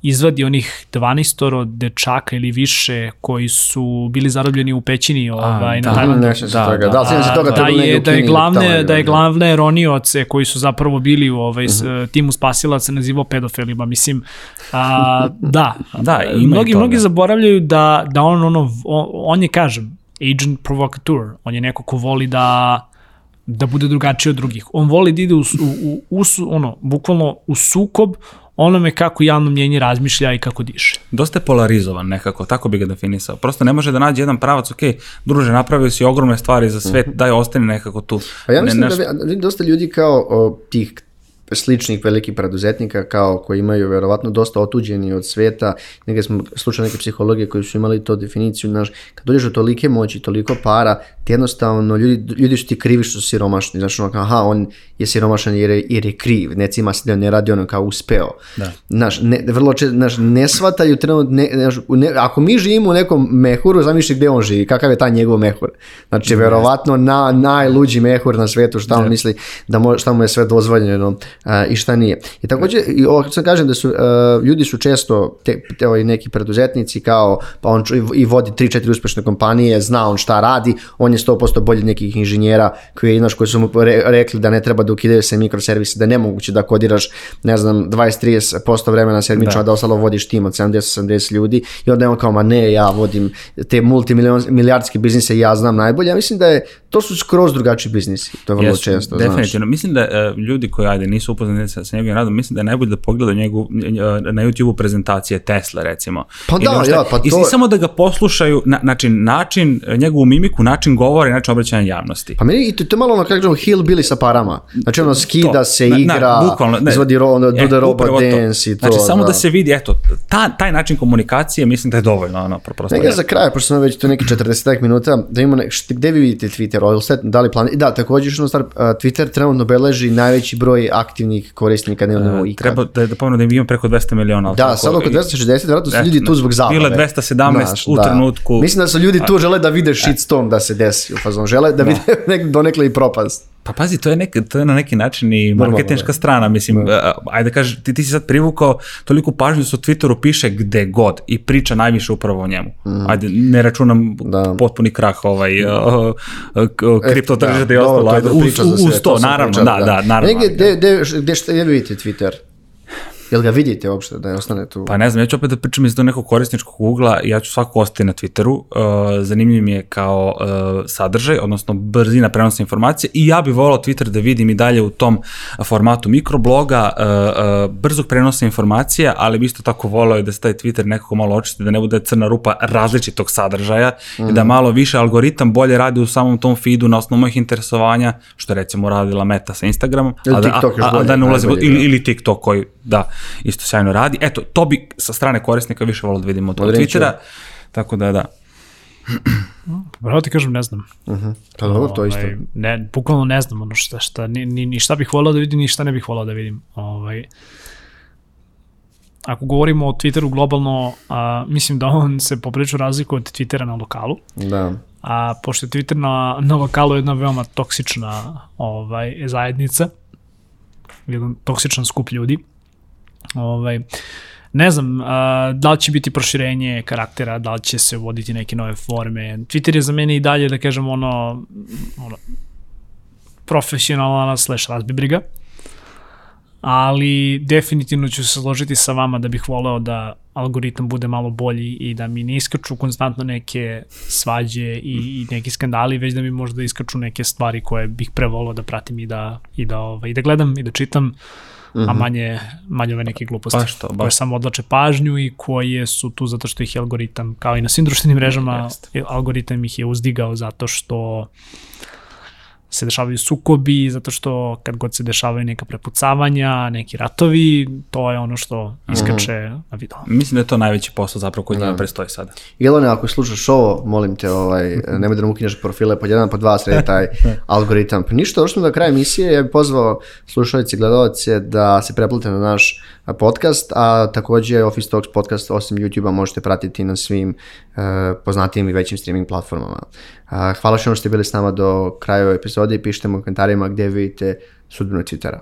izvadi onih 12 dečaka ili više koji su bili zarobljeni u pećini ovaj, da. na Tajlandu. Mm, nešto se toga. Da, sjećam se toga, to da, je bilo negdje je, da je glavne, da je da. glavne ronioce koji su zapravo bili u ovaj, s- Mhm. timu spasilaca nazivao pedofilima. Mislim, a, da, Da, i mnogi, toga. mnogi zaboravljaju da, da on, ono, on, on je, kažem, agent provocateur. On je neko ko voli da da bude drugačiji od drugih. On voli da ide u, u, u, u ono, bukvalno u sukob onome kako javno mnjenje razmišlja i kako diše. Dosta je polarizovan nekako, tako bi ga definisao. Prosto ne može da nađe jedan pravac, ok, druže, napravio si ogromne stvari za svet, daj ostani nekako tu. Pa ja mislim ne, da vi- vidim dosta ljudi kao o, tih sličnih velikih preduzetnika kao koji imaju verovatno dosta otuđeni od sveta, negdje smo slušali neke psihologije koji su imali to definiciju, znaš, kad dođeš do tolike moći, toliko para, ti jednostavno ljudi, ljudi su ti krivi što su siromašni, znaš, ono, aha, on je siromašan jer je, jer je kriv, necima se da ne radi ono kao uspeo. Da. Znaš, ne, vrlo če, znaš, ne shvataju trenutno, ne, znaš, u ne, ako mi živimo u nekom mehuru, zamišlji gde on živi, kakav je taj njegov mehur. Znači, verovatno na, najluđi mehur na svetu, šta on misli da mo, šta mu je sve dozvoljeno i šta nije. I takođe, i ovo sad kažem da su, ljudi su često, te, te ovaj neki preduzetnici kao, pa on i vodi 3-4 uspešne kompanije, zna on šta radi, on je 100% bolji od nekih inženjera koji, znaš, koji su mu re, rekli da ne treba da ukidaju se mikroservisi, da je nemoguće da kodiraš, ne znam, 20-30% vremena sedmično, a da ostalo vodiš tim od 70-80 ljudi i onda je on kao, ma ne, ja vodim te multimilijardske biznise i ja znam najbolje. Ja mislim da je to su skroz drugačiji biznisi, to je vrlo Jesu, često, definitivno. znaš. Mislim da uh, ljudi koji ajde nisu upoznani sa, sa njegovim radom, mislim da je najbolje da pogledaju njegu, uh, na YouTube prezentacije Tesla recimo. Pa Ili da, možda- ja, pa to- I samo da ga poslušaju, na, znači način, njegovu mimiku, način govora i način obraćanja javnosti. Pa meni i to, to je malo ono kako kažemo hillbilly sa parama. Znači ono skida To. se, Na- na, igra, bukvalno, ne. izvodi ro, ono, do E, the robot to. dance i to. Znači, samo da. se vidi, eto, ta, taj način komunikacije mislim da je dovoljno, ono, prosto. Neka za kraj, pošto smo već tu neki 40 minuta, da imamo gde vi vidite Twitter, ovaj set, da li plan... Da, jedna stvar, uh, Twitter trenutno beleži najveći broj aktivnih korisnika dnevno ikad. Treba da, da pomenu da imamo preko 200 miliona. Da, sad oko i- 260, vjerojatno su ljudi tu zbog zabave. bilo je 217 u trenutku. Mislim da su ljudi tu žele da vide shitstorm da se desi u fazonu. Žele da vide nek, donekle i propast. Pa pazi, to je, nek, to je na neki način i marketinška da. strana, mislim, uh, ajde da kažeš, ti, ti si sad privukao toliko pažnju da se u Twitteru piše gde god i priča najviše upravo o njemu. Ajde, ne računam Da. potpuni krah ovaj, uh, kripto da, tržište i dobro, ostalo, to ajde, uz, priča sve, uz to, smo naravno, pričali, da, da, naravno. Negdje, gde, gde, gde, gde vidite Twitter? Jel ga vidite uopšte da je ostane tu? Pa ne znam, ja ću opet da pričam iz tog nekog korisničkog ugla, ja ću svako ostati na Twitteru, uh, zanimljiv mi je kao uh, sadržaj, odnosno brzina prenosa informacije i ja bih volao Twitter da vidim i dalje u tom formatu mikrobloga, uh, uh, brzog prenosa informacija, ali bi isto tako volao da se taj Twitter nekako malo očisti, da ne bude crna rupa različitog sadržaja i da malo više algoritam bolje radi u samom tom feedu na osnovu mojih interesovanja, što recimo radila Meta sa Instagramom, Ili a da, TikTok još a, a, bolje, da ne najbolje, ili, da. ili TikTok koji, da, isto sjajno radi. Eto, to bi sa strane korisnika više volio da vidimo od. Twittera. Tako da, da. Pravo ti kažem, ne znam. Pa dobro, to isto. Ovaj, ne, bukvalno ne znam ono šta, šta, ni, ni, ni šta bih volao da vidim, ni šta ne bih volao da vidim. Ovaj, ako govorimo o Twitteru globalno, a, mislim da on se poprilično razlikuje od Twittera na lokalu. Da. A pošto je Twitter na, na lokalu jedna veoma toksična ovaj, zajednica, jedan toksičan skup ljudi, ovaj, ne znam, a, da li će biti proširenje karaktera, da li će se uvoditi neke nove forme. Twitter je za mene i dalje, da kažem, ono, ono profesionalna slash razbibriga, ali definitivno ću se složiti sa vama da bih voleo da algoritam bude malo bolji i da mi ne iskaču konstantno neke svađe i, i neki skandali, već da mi možda iskaču neke stvari koje bih prevolao da pratim i da, i da, ovaj, i da gledam i da čitam, mm -hmm. a manje, manje ove neke gluposti Baš to, baš. koje samo odlače pažnju i koje su tu zato što ih je algoritam, kao i na svim društvenim mrežama, Jeste. algoritam ih je uzdigao zato što se dešavaju sukobi, zato što kad god se dešavaju neka prepucavanja, neki ratovi, to je ono što iskače na video. Mislim da je to najveći posao zapravo koji njima prestoji sada. Jelone, ako slušaš ovo, molim te, ovaj, nemoj da nam ukineš profile, pod jedan, pod dva sredi taj algoritam. Pa ništa, došli smo do kraja emisije, ja bih pozvao slušalci i gledalce da se preplate na naš podcast, a takođe Office Talks podcast osim YouTube-a možete pratiti na svim uh, poznatijim i većim streaming platformama. Hvala što ste bili s nama do kraja ove epizode i pišite mu u komentarima gde vidite sudbinu Twittera.